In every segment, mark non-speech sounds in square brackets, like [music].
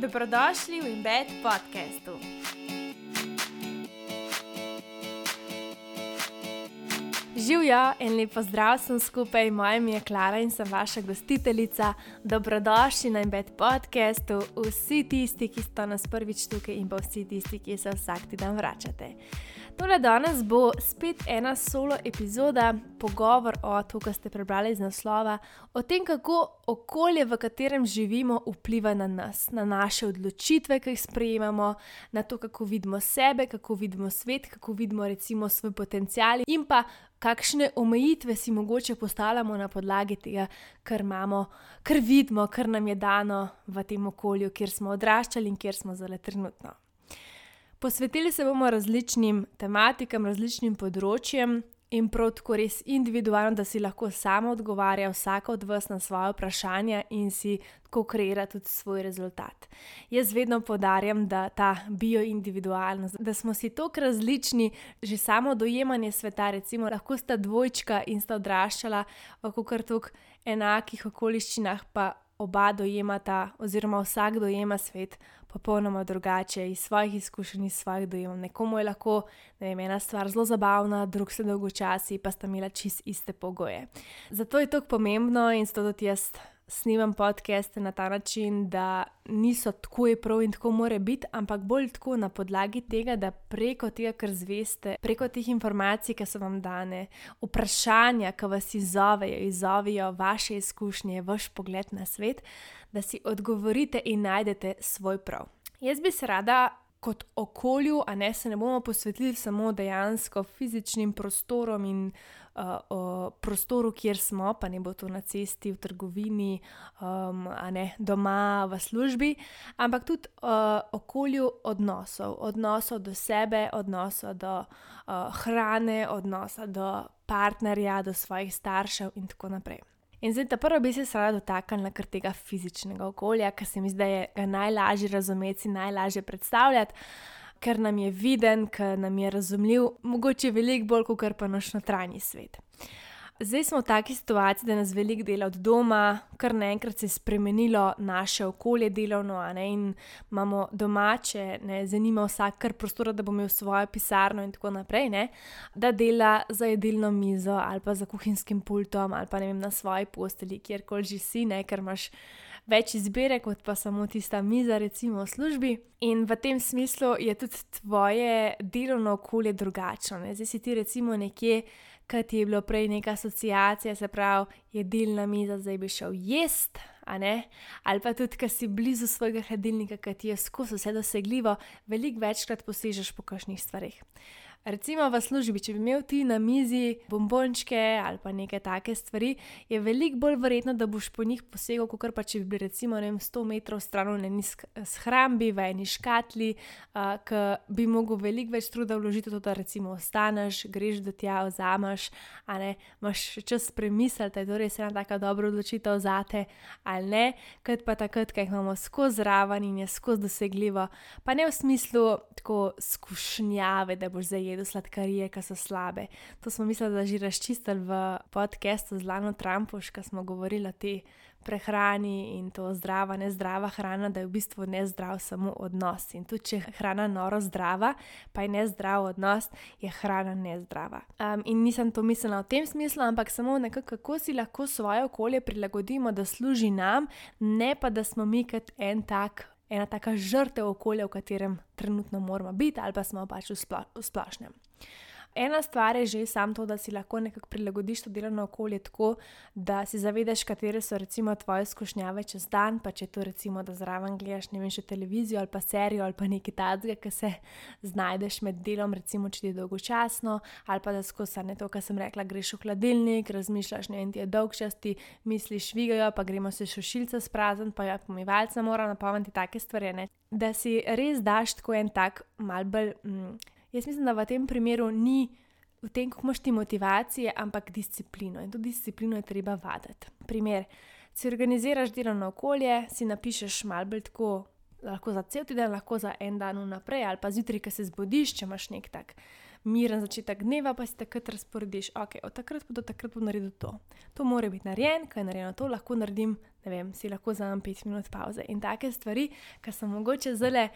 Dobrodošli v Embed podkastu. Živijo in lepo zdrav sem skupaj, moje ime je Klara in sem vaša gostiteljica. Dobrodošli na Embed podkastu, vsi tisti, ki ste nas prvič tukaj in pa vsi tisti, ki se vsak teden vračate. Tole danes bo spet ena solo epizoda, pogovor o tem, kar ste prebrali iz naslova, o tem, kako okolje, v katerem živimo, vpliva na nas, na naše odločitve, ki jih sprejemamo, na to, kako vidimo sebe, kako vidimo svet, kako vidimo recimo svoj potencial in pa kakšne omejitve si mogoče postavljamo na podlagi tega, kar imamo, kar vidimo, kar nam je dano v tem okolju, kjer smo odraščali in kjer smo zdaj trenutno. Posvetili se bomo različnim tematikam, različnim področjem in prav tako res individualno, da si lahko samo odgovarja vsak od vas na svoje vprašanja in si tako kreira tudi svoj rezultat. Jaz vedno podarjam, da ta bioindividualnost, da smo si tako različni, že samo dojemanje sveta, recimo, lahko sta dvojčka in sta odraščala v kar tok enakih okoliščinah, pa oba dojemata, oziroma vsak dojema svet popolnoma drugače, iz svojih izkušenj, iz svojih dojemov. Nekomu je lahko vem, ena stvar zelo zabavna, drug se dolgočasi, pa sta imela čist iste pogoje. Zato je to pomembno in zato tudi jaz snimam podcaste na ta način, da niso tako je prav in tako more biti, ampak bolj tako na podlagi tega, da preko tega, kar zveste, preko teh informacij, ki so vam dane, vprašanja, ki vas izzovejo, izzovejo vaše izkušnje, vaš pogled na svet, da si odgovorite in najdete svoj prav. Jaz bi se rada kot okolju, a ne se ne bomo posvetili samo dejansko fizičnim prostorom in uh, uh, prostoru, kjer smo, pa ne bo to na cesti, v trgovini, um, a ne doma, v službi, ampak tudi uh, okolju odnosov, odnosov do sebe, odnosov do uh, hrane, odnosa do partnerja, do svojih staršev in tako naprej. In zdaj, ta prva bi se rada dotaknila kar tega fizičnega okolja, ker se mi zdaj je ga najlažje razumeti najlažje predstavljati, ker nam je viden, ker nam je razumljiv, mogoče veliko bolj kot pa naš notranji svet. Zdaj smo v taki situaciji, da nas veliko dela od doma, kar naenkrat se je spremenilo naše okolje delovno, ne, in imamo domače, ne, zanima vsak kar prostor, da bo imel svojo pisarno in tako naprej, ne, da dela za jedilno mizo ali pa za kuhinjskim pultom ali pa ne vem na svoji posteli, kjerkoli že si, ne, ker imaš več izbire kot pa samo tista miza, recimo v službi. In v tem smislu je tudi tvoje delovno okolje drugačno. Ne. Zdaj si ti recimo nekje kot je bilo prej neka asociacija, se pravi, jedilna miza, zdaj bi šel jesti, ali pa tudi, ker si blizu svojega hladilnika, ki ti je skozi vse dosegljivo, veliko večkrat posežeš po kakšnih stvarih. Recimo v službi, če bi imel ti na mizi bombončke ali pa neke take stvari, je veliko bolj verjetno, da boš po njih posegel, kot pa če bi bili recimo vem, 100 metrov stran v eni shrambi, v eni škatli, uh, ki bi mogel veliko več truda vložiti v to, da recimo ostaneš, greš do tja, vzameš, a ne imaš čas premisliti, da je to res ena taka dobra odločitev za te ali ne, kot pa takrat, kaj imamo skozi zraven in je skozi dosegljivo, pa ne v smislu tako skušnjave, da boš zdaj jedel sladkarije, ki so slabe. To smo mislili, da že razčistili v podkastu z Lano Trumpuš, ko smo govorili o tej prehrani in to zdrava, ne zdrava hrana, da je v bistvu ne zdrav samo odnos. In tudi če je hrana noro zdrava, pa je ne zdrav odnos, je hrana nezdrava. Um, in nisem to mislila v tem smislu, ampak samo nekako, kako si lahko svoje okolje prilagodimo, da služi nam, ne pa da smo mi kot en tak ena taka žrtev okolja, v katerem trenutno moramo biti, ali pa smo pač v, spla v splošnem. Ena stvar je že sam to, da si lahko nekako prilagodiš to delovno okolje tako, da si zavedaš, katere so recimo tvoje izkušnjave čez dan, pa če to recimo, da zraven gledaš ne vem, še televizijo ali pa serijo ali pa nekaj tazga, ki se znajdeš med delom, recimo, če ti je dolgočasno, ali pa da skozi ne to, kar sem rekla, greš v hladilnik, razmišljaš, ne vem, ti je dolg čas, ti misliš, švigajo, pa gremo se šušilce sprazen, pa ja, pomivalca mora napolniti take stvari, ne? da si res daš tako en tak mal bolj. Mm, Jaz mislim, da v tem primeru ni v tem, kako imaš ti motivacije, ampak disciplino. In to disciplino je treba vaditi. Primer, si organiziraš delovno okolje, si napišeš malo bolj tako, lahko za cel teden, lahko za en dan vnaprej, ali pa zjutraj, ki se zbudiš, če imaš nek tak miren začetek dneva, pa si takrat razporediš, ok, od takrat pa do takrat bom naredil to. To mora biti narejeno, kaj je narejeno, to lahko naredim vem, si lahko vzamem pet minut pauze. In take stvari, ki so mogoče zelo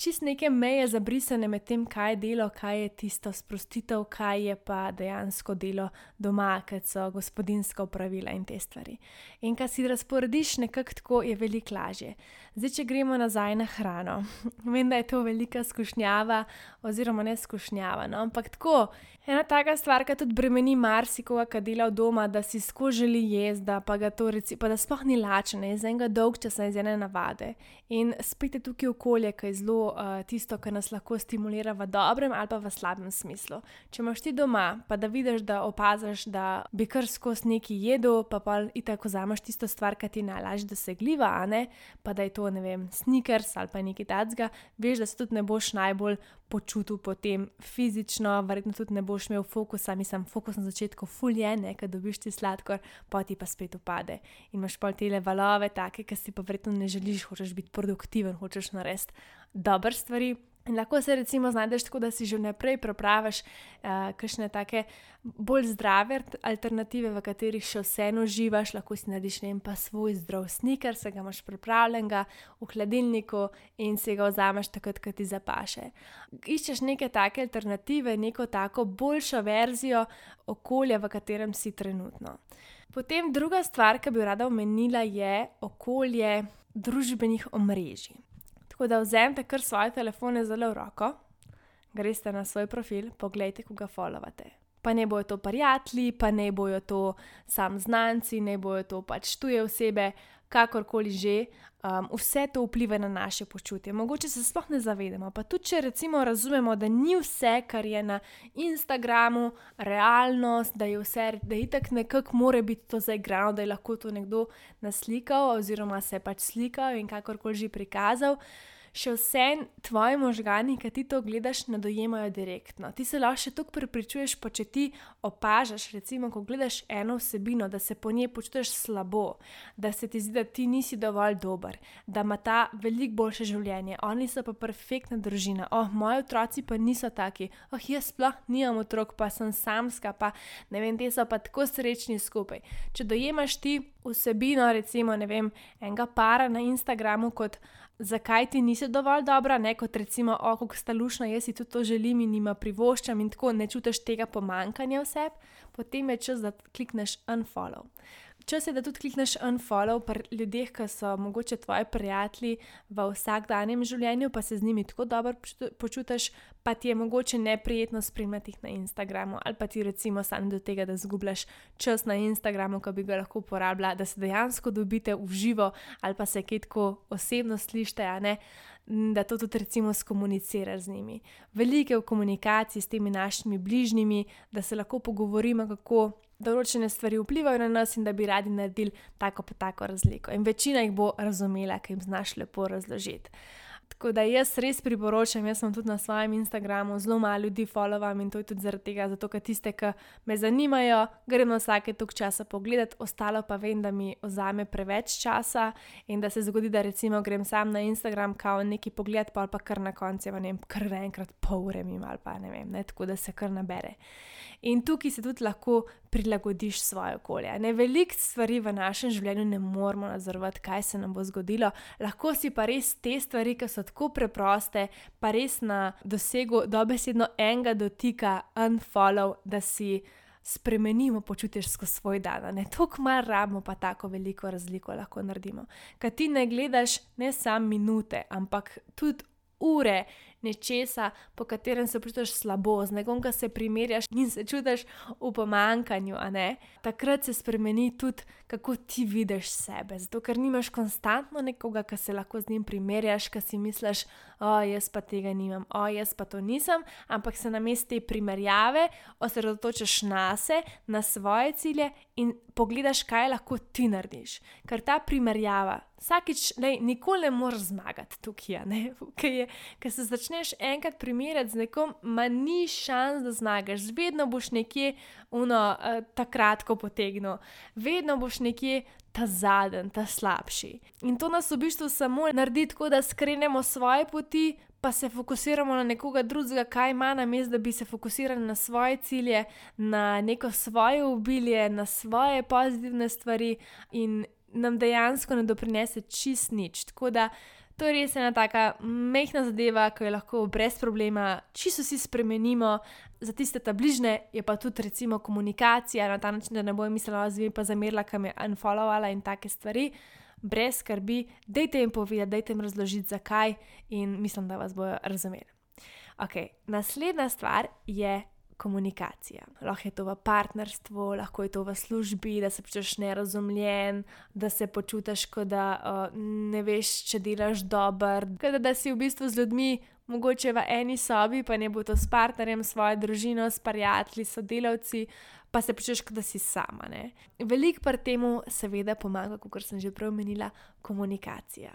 čist neke meje zabrisane med tem, kaj je delo, kaj je tisto sprostitev, kaj je pa dejansko delo doma, kaj so gospodinska upravila in te stvari. In kar si razporediš nekako tako, je veliko lažje. Zdaj, če gremo nazaj na hrano, [laughs] vem, da je to velika skušnjava, oziroma ne skušnjava, no? ampak tako. Ena taka stvar, ki tudi bremeni marsikoga, ki dela v domu, da si skozi želi jezda, pa, reci, pa da sploh ni lačen, iz enega dolg časa, iz ene navade. In spet je tukaj okolje, ki je zelo uh, tisto, kar nas lahko stimulira v dobrem ali pa v slabem smislu. Če imaš ti doma, pa da vidiš, da opaziš, da bi kar skozi neki jedel, pa pa in tako zamaš tisto stvar, ki ti je najlažje dosegljiva, pa da je to, ne vem, sneakers ali pa nekaj tacga, veš, da se tudi ne boš najbolj počutil potem fizično, verjetno tudi ne boš imel fokusa, mislim, fokus na začetku fulje, ne, ker dobiš ti sladkor, pa ti pa spet upade. In imaš pa te valove, take, ki si pa verjetno ne želiš, hočeš biti produktiven, hočeš narediti dobre stvari. In lahko se recimo znajdeš tako, da si že vnaprej prepraviš uh, kakšne take bolj zdrave alternative, v katerih še vseeno živaš, lahko si narediš ne pa svoj zdrav sniker, se ga imaš pripravljenega v hladilniku in se ga vzameš takrat, ko ti zapaše. Iščeš neke take alternative, neko tako boljšo verzijo okolja, v katerem si trenutno. Potem druga stvar, ki bi rada omenila, je okolje družbenih omrežij. Tako da vzemite kar svoje telefone zelo v roko, greste na svoj profil, pogledajte, koga followate. Pa ne bojo to prijatelji, pa ne bojo to sam znanci, ne bojo to pač tuje osebe, kakorkoli že, um, vse to vpliva na naše počutje. Mogoče se sploh ne zavedamo. Pa tudi, če recimo razumemo, da ni vse, kar je na Instagramu, realnost, da je vse, da je itak nekako more biti to zaigrano, da je lahko to nekdo naslikal oziroma se pač slikal in kakorkoli že prikazal še vse tvoji možgani, ki ti to gledaš, ne dojemajo direktno. Ti se lahko še toliko prepričuješ, pa če ti opažaš, recimo, ko gledaš eno vsebino, da se po njej počutiš slabo, da se ti zdi, da ti nisi dovolj dober, da ima ta veliko boljše življenje, oni so pa perfektna družina, oh, moji otroci pa niso taki, oh, jaz sploh nimam otrok, pa sem samska, pa ne vem, te so pa tako srečni skupaj. Če dojemaš ti vsebino, recimo, ne vem, enega para na Instagramu kot zakaj ti nisi dovolj dobra, ne kot recimo, o, kako sta lušna, jaz si tudi to želim in jima privoščam in tako ne čutiš tega pomankanja vseb, potem je čas, da klikneš unfollow čas je, da tudi klikneš unfollow pri ljudeh, ki so mogoče tvoji prijatelji v vsakdanjem življenju, pa se z njimi tako dobro počutiš, pa ti je mogoče neprijetno spremljati jih na Instagramu, ali pa ti recimo stane do tega, da zgubljaš čas na Instagramu, ki bi ga lahko uporabljala, da se dejansko dobite v živo ali pa se kaj tako osebno slište, a ne. Da to tudi recimo skomuniciraš z njimi. Veliko je v komunikaciji s temi našimi bližnjimi, da se lahko pogovorimo, kako določene stvari vplivajo na nas in da bi radi naredili tako pa tako razliko. In večina jih bo razumela, ker jim znaš lepo razložiti. Tako da jaz res priporočam, jaz sem tudi na svojem Instagramu zelo malo ljudi followam in to je tudi zaradi tega, zato ker tiste, ki me zanimajo, gremo vsake tok časa pogledati, ostalo pa vem, da mi vzame preveč časa in da se zgodi, da recimo grem sam na Instagram, kao neki pogled, pa pa kar na koncu, ne vem, kar enkrat pol ure mi ali pa ne vem, ne, tako da se kar nabere. In tukaj se tudi lahko prilagodiš svoje okolje. Ne veliko stvari v našem življenju ne moramo nadzorovati, kaj se nam bo zgodilo, lahko si pa res te stvari, ki so tako preproste, pa res na dosegu dobesedno enega dotika, unfollow, da si. Spremenimo počutje skozi svoj dan, ne toliko malo rabimo, pa tako veliko razliko lahko naredimo. Kaj ti ne gledaš ne samo minute, ampak tudi ure nečesa, po katerem se počutiš slabo, z nekom, ki se primerjaš in se čutiš v pomankanju, takrat se spremeni tudi, kako ti vidiš sebe. Zato, ker nimaš konstantno nekoga, ki se lahko z njim primerjaš, ki si misliš, o, jaz pa tega nimam, o, jaz pa to nisem, ampak se na mestu te primerjave osredotočaš na sebe, na svoje cilje in pogledaš, kaj lahko ti narediš. Ker ta primerjava, vsakič, lej, nikoli ne moreš zmagati tukaj, [laughs] ker se začne začneš enkrat primerjati z nekom, ma ni šans, da zmagaš, vedno boš nekje uno, uh, ta kratko potegnil, vedno boš nekje ta zadnji, ta slabši. In to nas v bistvu samo naredi tako, da skrenemo svoje poti. Pa se fokusiramo na nekoga drugega, kaj ima na mestu, da bi se fokusirali na svoje cilje, na neko svoje obilje, na svoje pozitivne stvari, in nam dejansko ne doprinese čist nič. Tako da to je res ena taka mehna zadeva, ki jo lahko brez problema čisto si spremenimo. Za tiste ta bližne je pa tudi recimo komunikacija na ta način, da ne bojo mislila, da je pa zamerila, kam je unfollowala in take stvari. Brez skrbi, dajte jim povedati, dajte jim razložiti, zakaj, in mislim, da vas bojo razumeli. Okay. Naslednja stvar je komunikacija. Lahko je to v partnerstvu, lahko je to v službi, da se počutiš nerazumljen, da se počutiš, kot da uh, ne veš, če delaš dobro, da, da si v bistvu z ljudmi. Mogoče v eni sobi, pa ne bo to s partnerjem, svojo družino, s prijatelji, sodelavci, pa se počutiš, da si sama. Veliko pri tem, seveda, pomaga, kot sem že prej omenila, komunikacija.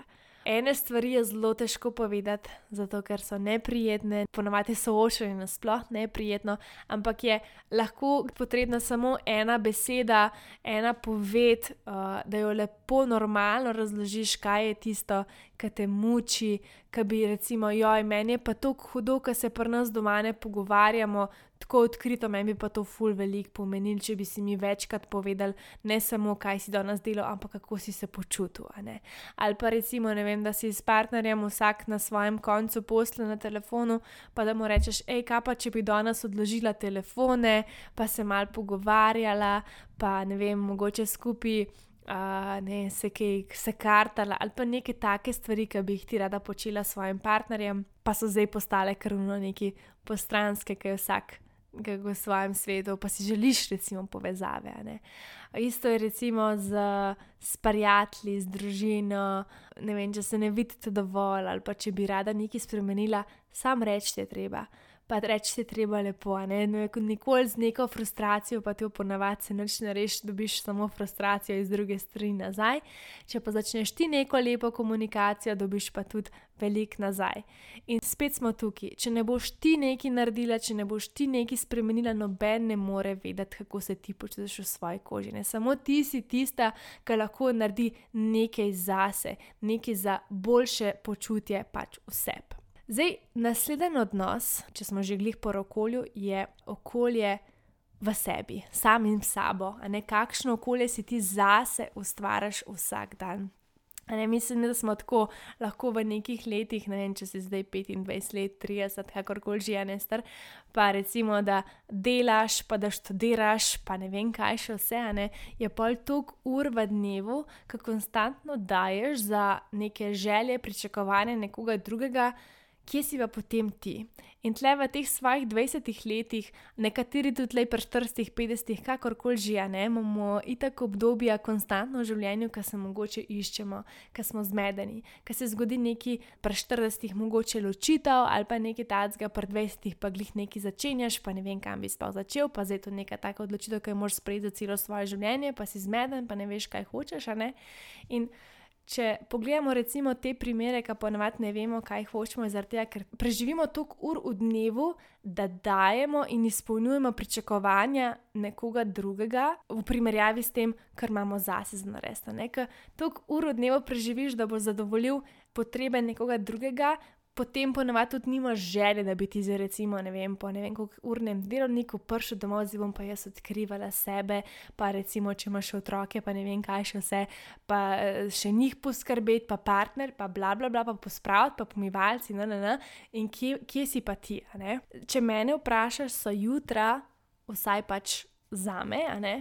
Ene stvari je zelo težko povedati, zato ker so neprijetne, ponovadi soočanje nasploh neprijetno, ampak je lahko potrebna samo ena beseda, ena poved, uh, da jo lepo, normalno razložiš, kaj je tisto, kar te muči, ki bi recimo, joj, meni je pa to hudo, ker se pri nas doma ne pogovarjamo tako odkrito, meni pa to ful veliko pomenil, če bi si mi večkrat povedal, ne samo kaj si danes delal, ampak kako si se počutil. Ali pa recimo, ne vem, da si s partnerjem vsak na svojem koncu posle na telefonu, pa da mu rečeš, hej, kaj pa če bi danes odložila telefone, pa se mal pogovarjala, pa ne vem, mogoče skupaj uh, ne, se kaj se kartala ali pa neke take stvari, ki bi jih ti rada počela s svojim partnerjem, pa so zdaj postale krvno neki postranske, ki je vsak. V svojem svetu, pa si želiš, recimo, povezave. Ne? Isto je recimo z, z prijatelji, z družino. Ne vem, če se ne vidite dovolj, ali pa če bi rada nekaj spremenila, sam reči, je treba pa reči, da je treba lepo. Ne? No, nikoli z neko frustracijo, pa ti v ponavadi se noč ne reš, dobiš samo frustracijo iz druge strani nazaj. Če pa začneš ti neko lepo komunikacijo, dobiš pa tudi velik nazaj. In spet smo tukaj. Če ne boš ti nekaj naredila, če ne boš ti nekaj spremenila, noben ne more vedeti, kako se ti počutiš v svoji koži. Ne? Samo ti si tista, ki lahko naredi nekaj zase, nekaj za boljše počutje pač vseb. Zdaj, naslednji odnos, če smo že glih po okolju, je okolje v sebi, samim sabo, a ne kakšno okolje si ti zase ustvariš vsak dan. Ne, mislim, da smo tako lahko v nekih letih, ne vem, če si zdaj 25 let, 30, kakorkoli že je nestar, pa recimo, da delaš, pa da študiraš, pa ne vem, kaj še vse, ne, je pol toliko ur v dnevu, ki konstantno daješ za neke želje, pričakovanja nekoga drugega kje si pa potem ti. In tle v teh svojih 20 letih, nekateri tudi le pri 40, 50, kakorkoli že, ne, imamo itak obdobja konstantno v življenju, ki se mogoče iščemo, ki smo zmedeni, ki se zgodi neki pri 40, mogoče ločitev ali pa nekaj tacga, pri 20, pa glih neki začenjaš, pa ne vem, kam bi sploh začel, pa zdaj to neka taka odločitev, ki jo moraš sprejeti za celo svoje življenje, pa si zmeden, pa ne veš, kaj hočeš, a ne. In Če pogledamo recimo te primere, ki ponovadi ne vemo, kaj hočemo, tega, ker preživimo toliko ur v dnevu, da dajemo in izpolnjujemo pričakovanja nekoga drugega v primerjavi s tem, kar imamo zase za narediti. Toliko ur v dnevu preživiš, da bo zadovoljil potrebe nekoga drugega, potem ponovadi tudi nimaš želje, da bi ti za recimo, ne vem, po ne vem, koliko urnem delovniku prišel domov, zdaj bom pa jaz odkrivala sebe, pa recimo, če imaš otroke, pa ne vem, kaj še vse, pa eh, še njih poskrbeti, pa partner, pa bla bla bla, pa pospraviti, pa pomivalci, ne, ne, ne. In kje, kje si pa ti, ne? Če mene vprašaš, so jutra, vsaj pač za me, ne,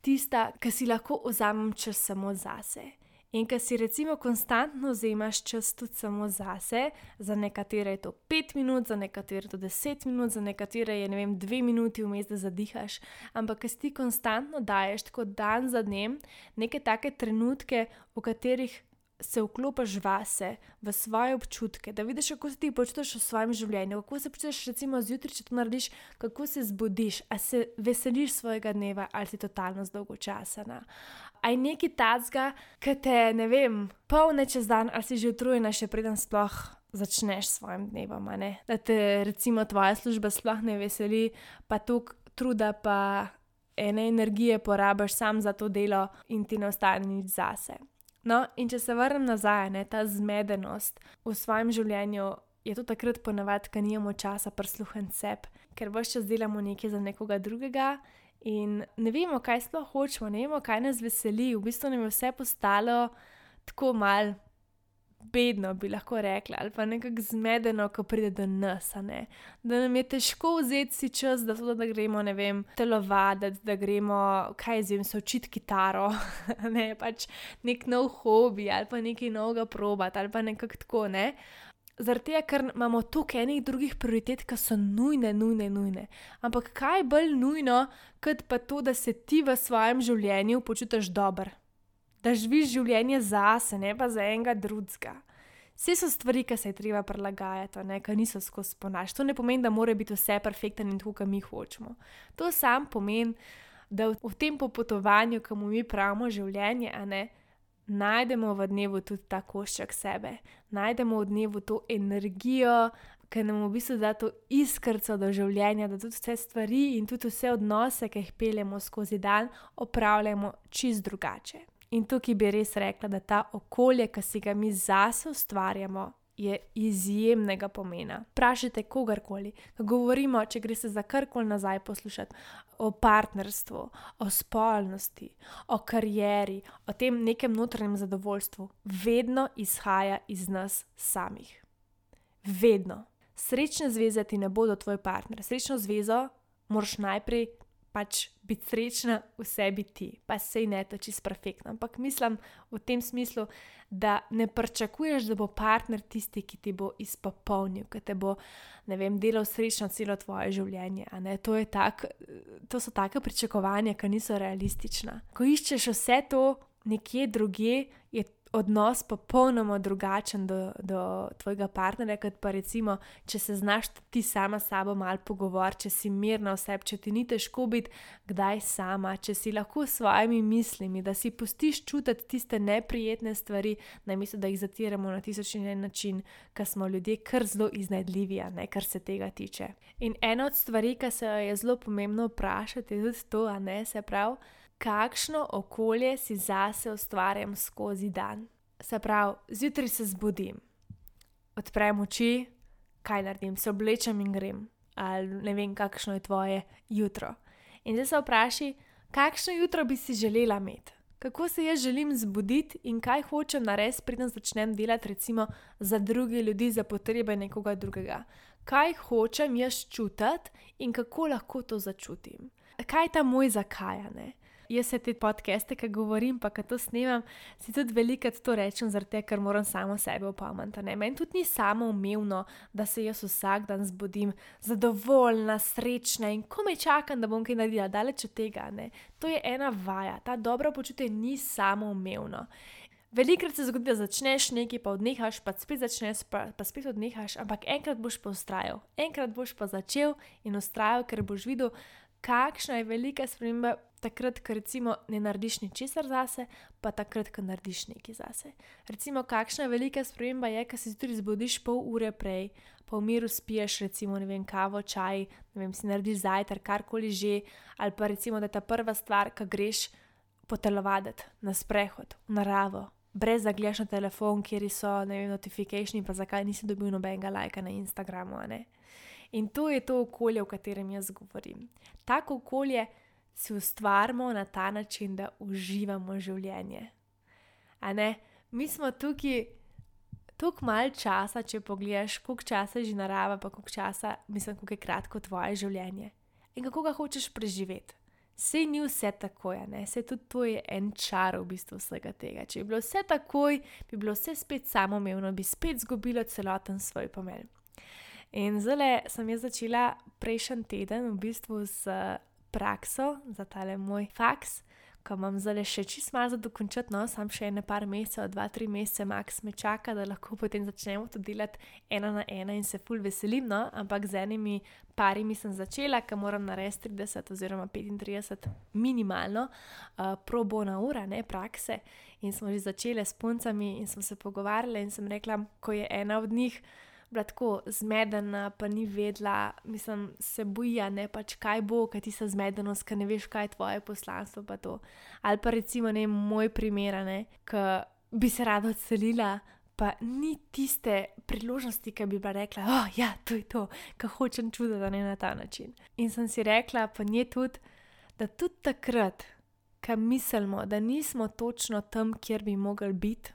tista, ki si lahko vzamem čas samo zase. In ker si recimo konstantno vzemaš čas tudi samo zase, za nekatere je to 5 minut, za nekatere je to 10 minut, za nekatere je ne vem, 2 minuti vmes, da zadihaš, ampak ker si ti konstantno daješ tako dan za dnem neke take trenutke, v katerih se vklopiš vase, v svoje občutke, da vidiš, kako se ti počutiš v svojem življenju, kako se počutiš, recimo, zjutraj, če to narediš, kako se zbudiš, ali se veseliš svojega dneva, ali si totalno zdolgočasena. Aj neki tacga, ki te, ne vem, polne čez dan, ali si že utrujena, še preden sploh začneš s svojim dnevom. Da te, recimo, tvoja služba sploh ne veseli, pa tuk truda, pa ene energije porabiš sam za to delo in ti ne ostane nič zase. No, in če se vrnem nazaj, ne, ta zmedenost v svojem življenju. Je to takrat ponavadi, ko nimamo časa prisluhniti sebi, ker vse čas delamo nekaj za nekoga drugega In ne vemo, kaj sploh hočemo, ne vemo, kaj nas veseli. V bistvu nam je vse postalo tako mal bedno, bi lahko rekla, ali pa nekako zmedeno, ko pride do nas. Da nam je težko vzeti si čas, da, to, da gremo, ne vem, telovaditi, da gremo, kaj zim, se učiti kitaro, [laughs] ne pač nek nov hobi ali pa nekaj novega probati ali pa nekako tako. Ne? Zaradi tega, ker imamo toliko enih drugih prioritet, ki so nujne, nujne, nujne. Ampak kaj je bolj nujno, kot pa to, da se ti v svojem življenju počutiš dobro da živiš življenje zase, ne pa za enega drugega. Vse so stvari, ki se je treba prilagajati, ki niso skozi ponaš. To ne pomeni, da mora biti vse perfektno in tako, kot mi hočemo. To sam pomeni, da v tem popotovanju, ki mu mi pravimo življenje, ne, najdemo v dnevu tudi ta košček sebe, najdemo v dnevu to energijo, ki nam v bistvu da to iskrco do življenja, da tudi vse stvari in tudi vse odnose, ki jih peljemo skozi dan, opravljamo čist drugače. In tukaj bi res rekla, da ta okolje, ki si ga mi zase ustvarjamo, je izjemnega pomena. Prašite kogarkoli, ko govorimo, če gre se za karkoli nazaj poslušati, o partnerstvu, o spolnosti, o karieri, o tem nekem notranjem zadovoljstvu, vedno izhaja iz nas samih. Vedno. Srečne zveze ti ne bodo tvoj partner. Srečno zvezo moraš najprej pač biti srečna v sebi ti, pa sej ne to čist perfektno. Ampak mislim v tem smislu, da ne pričakuješ, da bo partner tisti, ki ti bo izpopolnil, ki te bo, ne vem, delal srečno celo tvoje življenje. To, tak, to so take pričakovanja, ki niso realistična. Ko iščeš vse to nekje drugje, je odnos popolnoma drugačen do, do tvojega partnerja, kot pa recimo, če se znaš ti sama s sabo malo pogovoriti, če si mirna oseb, če ti ni težko biti kdaj sama, če si lahko s svojimi mislimi, da si pustiš čutiti tiste neprijetne stvari, namesto da jih zatiramo na tisoč in en način, ker smo ljudje kar zelo iznajdljivi, ne kar se tega tiče. In ena od stvari, ki se je zelo pomembno vprašati, je tudi to, a ne se pravi kakšno okolje si zase ustvarjam skozi dan. Se pravi, zjutraj se zbudim, odprem oči, kaj naredim, se oblečem in grem, ali ne vem, kakšno je tvoje jutro. In zdaj se vprašaj, kakšno jutro bi si želela imeti. Kako se jaz želim zbuditi in kaj hočem narediti, preden začnem delati, recimo, za druge ljudi, za potrebe nekoga drugega. Kaj hočem jaz čutiti in kako lahko to začutim. Kaj je ta moj zakaj? Jaz se te podcaste, ki govorim, pa ki to snemam, si tudi velikokrat to rečem, zato ker moram samo sebe opomniti. Meni tudi ni samo umevno, da se jaz vsak dan zbudim zadovoljna, srečna in komaj čakam, da bom kaj naredila, daleč od tega. Ne? To je ena vaja, ta dobro počutje ni samo umevno. Velikrat se zgodi, da začneš nekaj, pa odnehaš, pa spet začneš, pa, pa spet odnehaš, ampak enkrat boš pa ustrajal, enkrat boš pa začel in ustrajal, ker boš videl, kakšna je velika sprememba takrat, ko recimo ne narediš ničesar zase, pa takrat, ko narediš nekaj zase. Recimo, kakšna velika sprememba je, ko se zjutraj zbudiš pol ure prej, pa v miru spiješ, recimo, ne vem, kavo, čaj, ne vem, si narediš zajtrk, karkoli že, ali pa recimo, da je ta prva stvar, ko greš potelovaditi na sprehod, v naravo. Brez da gledaš na telefon, kjer so ne vem, notifikacije, pa zakaj nisi dobil nobenega lajka na Instagramu. In to je to okolje, o katerem jaz govorim. Tako okolje si ustvarjamo na ta način, da uživamo življenje. Mi smo tukaj tako malo časa, če pogledaš, koliko časa je že narava, pa koliko časa, mislim, koliko je kratko tvoje življenje in kako ga hočeš preživeti. Sej ni vse tako, sej tudi to je en čar v bistvu vsega tega. Če bi bilo vse takoj, bi bilo vse spet samoumevno, bi spet izgubilo celoten svoj pomen. In zdaj sem jaz začela prejšnji teden v bistvu z prakso za tale moj faks, ko imam zdaj še čist malo za dokončati, no, sam še ene par mesecev, dva, tri mesece, max me čaka, da lahko potem začnemo to delati ena na ena in se ful veselim, no, ampak z enimi parimi sem začela, ker moram narediti 30 oziroma 35 minimalno, uh, pro bona ura, ne prakse. In smo že začele s puncami in smo se pogovarjali in sem rekla, ko je ena od njih bila tako zmedena, pa ni vedela, mislim, se boja, ne pač kaj bo, kaj ti se zmedenost, ker ne veš, kaj je tvoje poslanstvo. Ali pa recimo ne moj primer, ki bi se rada odselila. Pa ni tiste priložnosti, ki bi bila rekla, da oh, ja, je to, kar hočem čutiti na ta način. In sem si rekla, pa nje tudi, da tudi takrat, ko mislimo, da nismo točno tam, kjer bi mogli biti,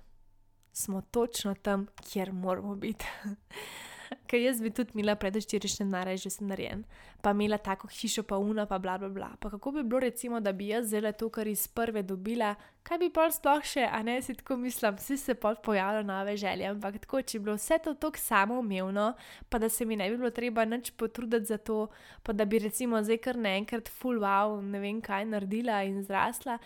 smo točno tam, kjer moramo biti. [laughs] Ker jaz bi tudi imela predvčerajšnjem narej že sem narejen, pa imela tako hišo, pa una, pa bla bla bla. Pa kako bi bilo, recimo, da bi jaz zelo to, kar iz prve dobila, kaj bi pa sploh še, a ne si tako mislim, vsi se pa pojavljajo nove želje. Ampak tako, če bi bilo vse to tako samoumevno, pa da se mi ne bi bilo treba nič potruditi za to, pa da bi recimo zdaj kar naenkrat full wow, ne vem kaj naredila in zrasla.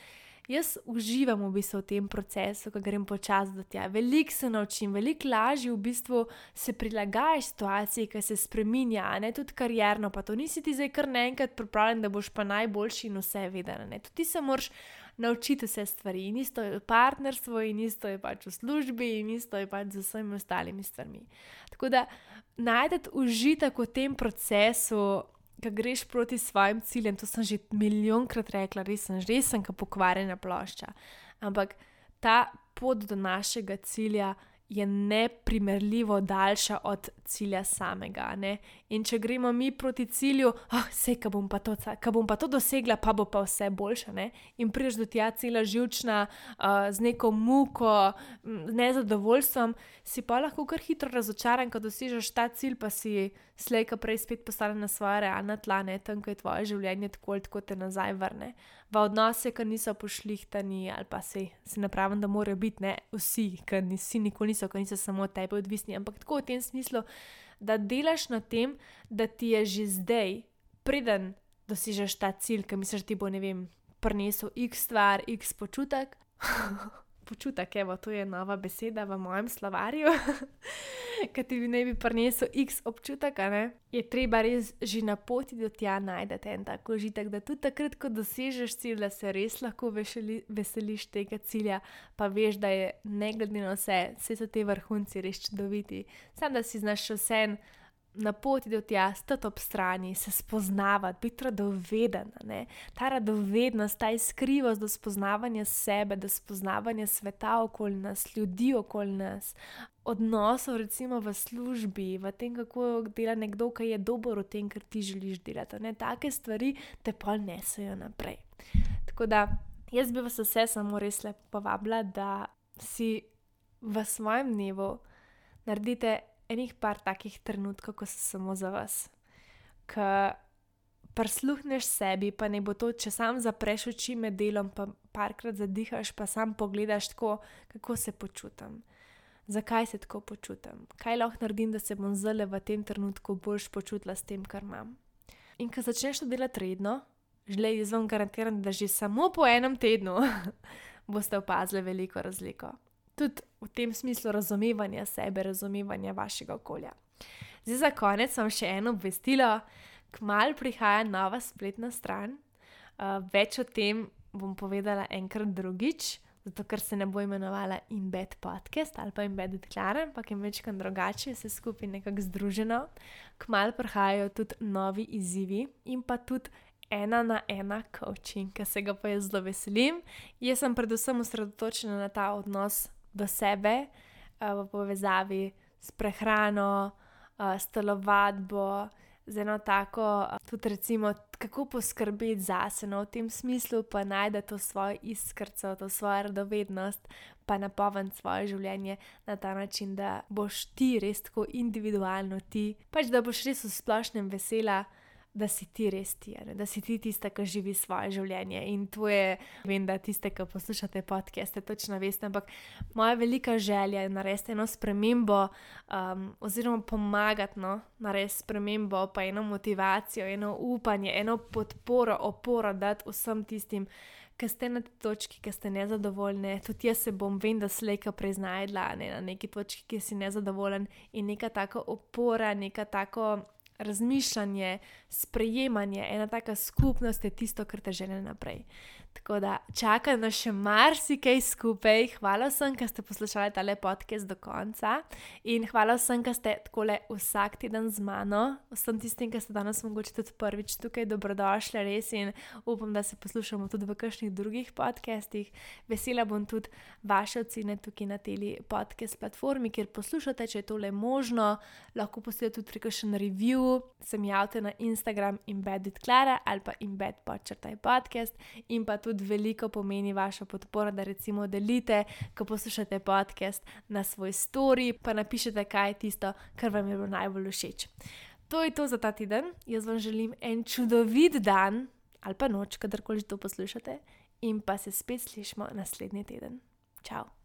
Jaz uživam v bistvu v tem procesu, ko grem počasi do tja. Veliko se naučim, veliko lažje v bistvu se prilagajaš situaciji, ki se spremenja, ne tudi karjerno, pa to nisi ti zdaj kar naenkrat pripravljen, da boš pa najboljši in vse vedel. Tudi ti se moraš naučiti vse stvari. In isto je v partnerstvu, in isto je pač v službi, in isto je pač z vsemi ostalimi stvarmi. Tako da najdete užitek v tem procesu ko greš proti svojim ciljem, to sem že milijonkrat rekla, res sem, res sem, kot pokvarjena plošča. Ampak ta pot do našega cilja je neprimerljivo daljša od cilja samega. Ne? In če gremo mi proti cilju, oh, vse, ki bom, bom pa to dosegla, pa bo pa vse boljše. Ne? In prideš do tja cela živčna, uh, z neko muko, nezadovoljstvom, si pa lahko kar hitro razočaran, ko dosežeš ta cilj, pa si slej, ki prej spet postane na svoje realne tla, ne tam, ko je tvoje življenje tako, tako te nazaj vrne v odnose, ki niso pošlihtani, ali pa se, se napravim, da morajo biti ne vsi, ki nisi nikoli niso, ki niso samo od tebe odvisni. Ampak tako v tem smislu, da delaš na tem, da ti je že zdaj, preden dosežeš ta cilj, ki misliš, da ti bo, ne vem, prinesel x stvar, x počutek. [laughs] počutek, evo, to je nova beseda v mojem slovarju, [laughs] ki ti bi naj bi prinesel x občutek, je treba res že na poti do tja najti en tak užitek, da tudi takrat, ko dosežeš cilj, da se res lahko veseli, veseliš tega cilja, pa veš, da je ne glede na vse, vse so te vrhunci res čudoviti, sam da si znaš vse en na poti do tja, stati ob strani, se spoznavati, biti radoveden. Ne? Ta radovednost, ta iskrivost do spoznavanja sebe, do spoznavanja sveta okoli nas, ljudi okoli nas, odnosov, recimo v službi, v tem, kako dela nekdo, ki je dober v tem, kar ti želiš delati. Ne? Take stvari te pa nesajo naprej. Tako da jaz bi vas vse samo res lepo povabila, da si v svojem dnevu naredite enih par takih trenutkov, ko so samo za vas. Ko prisluhneš sebi, pa ne bo to, če sam zapreš oči med delom, pa parkrat zadihaš, pa sam pogledaš tako, kako se počutim. Zakaj se tako počutim? Kaj lahko naredim, da se bom zelo v tem trenutku boljš počutila s tem, kar imam? In ko začneš to delati redno, želej, jaz vam garantiram, da že samo po enem tednu [laughs] boste opazili veliko razliko tudi v tem smislu razumevanja sebe, razumevanja vašega okolja. Zdaj, za konec sem še eno obvestilo, kmalo prihaja nova spletna stran. Uh, več o tem bom povedala enkrat drugič, zato ker se ne bo imenovala Embed Podcast ali pa Embed Klara, ampak je večkrat drugače, vse skupaj nekako združeno. Kmalo prihajajo tudi novi izzivi in pa tudi. Ena na ena coaching, ki se ga pa jaz zelo veselim. Jaz sem predvsem osredotočena na ta odnos do sebe, uh, v povezavi s prehrano, uh, s telovadbo, z eno tako, uh, tudi recimo, kako poskrbeti za sebe, no, v tem smislu pa najde to svojo iskrco, to svojo radovednost, pa napolni svoje življenje na ta način, da boš ti res tako individualno ti, pač da boš res v splošnem vesela da si ti res ti, da si ti tista, ki živi svoje življenje. In to je, vem, da tiste, ki poslušate podcaste, točno veste. Ampak moja velika želja je narediti eno spremembo, um, oziroma pomagati no? narediti spremembo, pa eno motivacijo, eno upanje, eno podporo, oporo dati vsem tistim. Ki ste na tej točki, ki ste nezadovoljni, tudi jaz se bom, vem, da slejka preznajdla ne, na neki točki, ki si nezadovoljen in neka taka opora, neka tako razmišljanje, sprejemanje, ena taka skupnost je tisto, kar te žene naprej. Tako da čaka nas še marsikaj skupaj. Hvala vsem, ki ste poslušali tale podcast do konca in hvala vsem, ki ste tako le vsak teden z mano. Vsem tistim, ki ste danes mogoče tudi prvič tukaj, dobrodošli res in upam, da se poslušamo tudi v kakšnih drugih podcastih. Vesela bom tudi vaše ocene tukaj na teli podcast platformi, kjer poslušate, če je tole možno. Lahko poslušate tudi kakšen review, sem javte na Instagram embedit Klara ali pa podčrtaj podcast in pa tudi veliko pomeni vaša podpora, da recimo delite, ko poslušate podcast na svoj story, pa napišete, kaj je tisto, kar vam je bilo najbolj všeč. To je to za ta teden. Jaz vam želim en čudovit dan ali pa noč, kadarkoli to poslušate, in pa se spet slišmo naslednji teden. Ciao!